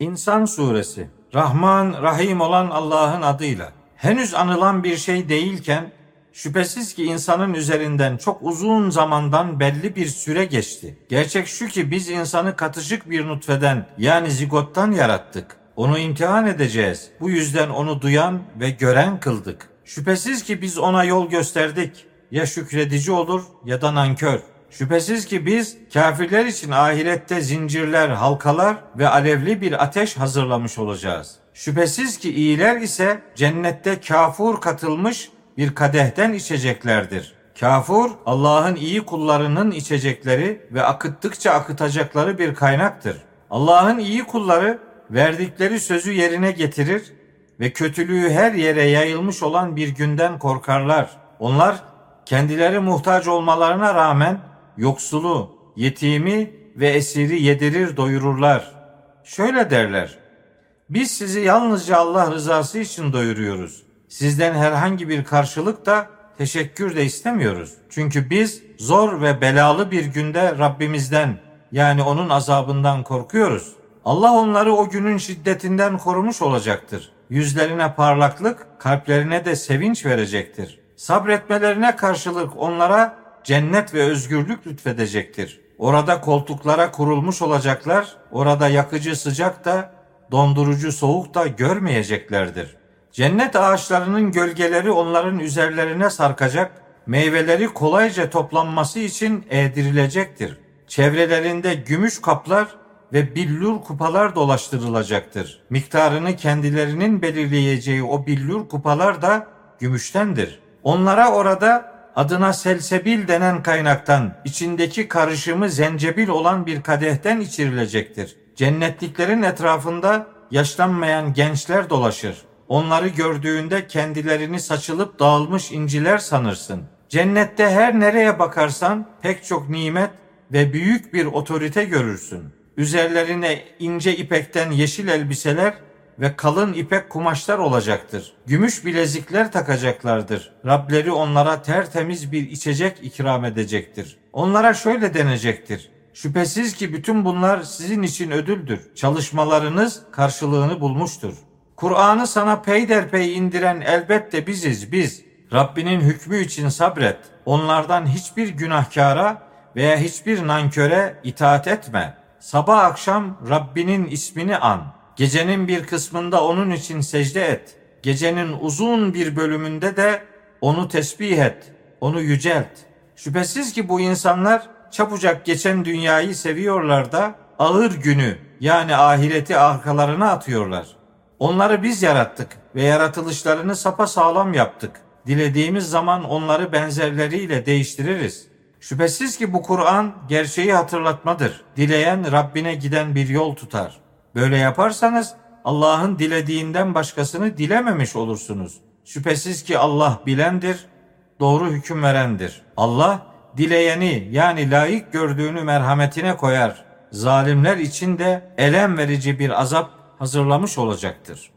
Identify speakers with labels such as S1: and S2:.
S1: İnsan suresi Rahman Rahim olan Allah'ın adıyla henüz anılan bir şey değilken şüphesiz ki insanın üzerinden çok uzun zamandan belli bir süre geçti. Gerçek şu ki biz insanı katışık bir nutfeden yani zigottan yarattık. Onu imtihan edeceğiz. Bu yüzden onu duyan ve gören kıldık. Şüphesiz ki biz ona yol gösterdik. Ya şükredici olur ya da nankör. Şüphesiz ki biz kafirler için ahirette zincirler, halkalar ve alevli bir ateş hazırlamış olacağız. Şüphesiz ki iyiler ise cennette kafur katılmış bir kadehten içeceklerdir. Kafur Allah'ın iyi kullarının içecekleri ve akıttıkça akıtacakları bir kaynaktır. Allah'ın iyi kulları verdikleri sözü yerine getirir ve kötülüğü her yere yayılmış olan bir günden korkarlar. Onlar kendileri muhtaç olmalarına rağmen yoksulu, yetimi ve esiri yedirir doyururlar. Şöyle derler. Biz sizi yalnızca Allah rızası için doyuruyoruz. Sizden herhangi bir karşılık da teşekkür de istemiyoruz. Çünkü biz zor ve belalı bir günde Rabbimizden yani onun azabından korkuyoruz. Allah onları o günün şiddetinden korumuş olacaktır. Yüzlerine parlaklık, kalplerine de sevinç verecektir. Sabretmelerine karşılık onlara cennet ve özgürlük lütfedecektir. Orada koltuklara kurulmuş olacaklar, orada yakıcı sıcak da, dondurucu soğuk da görmeyeceklerdir. Cennet ağaçlarının gölgeleri onların üzerlerine sarkacak, meyveleri kolayca toplanması için eğdirilecektir. Çevrelerinde gümüş kaplar ve billur kupalar dolaştırılacaktır. Miktarını kendilerinin belirleyeceği o billur kupalar da gümüştendir. Onlara orada adına selsebil denen kaynaktan içindeki karışımı zencebil olan bir kadehten içirilecektir. Cennetliklerin etrafında yaşlanmayan gençler dolaşır. Onları gördüğünde kendilerini saçılıp dağılmış inciler sanırsın. Cennette her nereye bakarsan pek çok nimet ve büyük bir otorite görürsün. Üzerlerine ince ipekten yeşil elbiseler ve kalın ipek kumaşlar olacaktır. Gümüş bilezikler takacaklardır. Rableri onlara tertemiz bir içecek ikram edecektir. Onlara şöyle denecektir. Şüphesiz ki bütün bunlar sizin için ödüldür. Çalışmalarınız karşılığını bulmuştur. Kur'an'ı sana peyderpey indiren elbette biziz biz. Rabbinin hükmü için sabret. Onlardan hiçbir günahkara veya hiçbir nanköre itaat etme. Sabah akşam Rabbinin ismini an. Gecenin bir kısmında onun için secde et. Gecenin uzun bir bölümünde de onu tesbih et, onu yücelt. Şüphesiz ki bu insanlar çabucak geçen dünyayı seviyorlar da ağır günü yani ahireti arkalarına atıyorlar. Onları biz yarattık ve yaratılışlarını sapa sağlam yaptık. Dilediğimiz zaman onları benzerleriyle değiştiririz. Şüphesiz ki bu Kur'an gerçeği hatırlatmadır. Dileyen Rabbine giden bir yol tutar. Böyle yaparsanız Allah'ın dilediğinden başkasını dilememiş olursunuz. Şüphesiz ki Allah bilendir, doğru hüküm verendir. Allah dileyeni yani layık gördüğünü merhametine koyar. Zalimler için de elem verici bir azap hazırlamış olacaktır.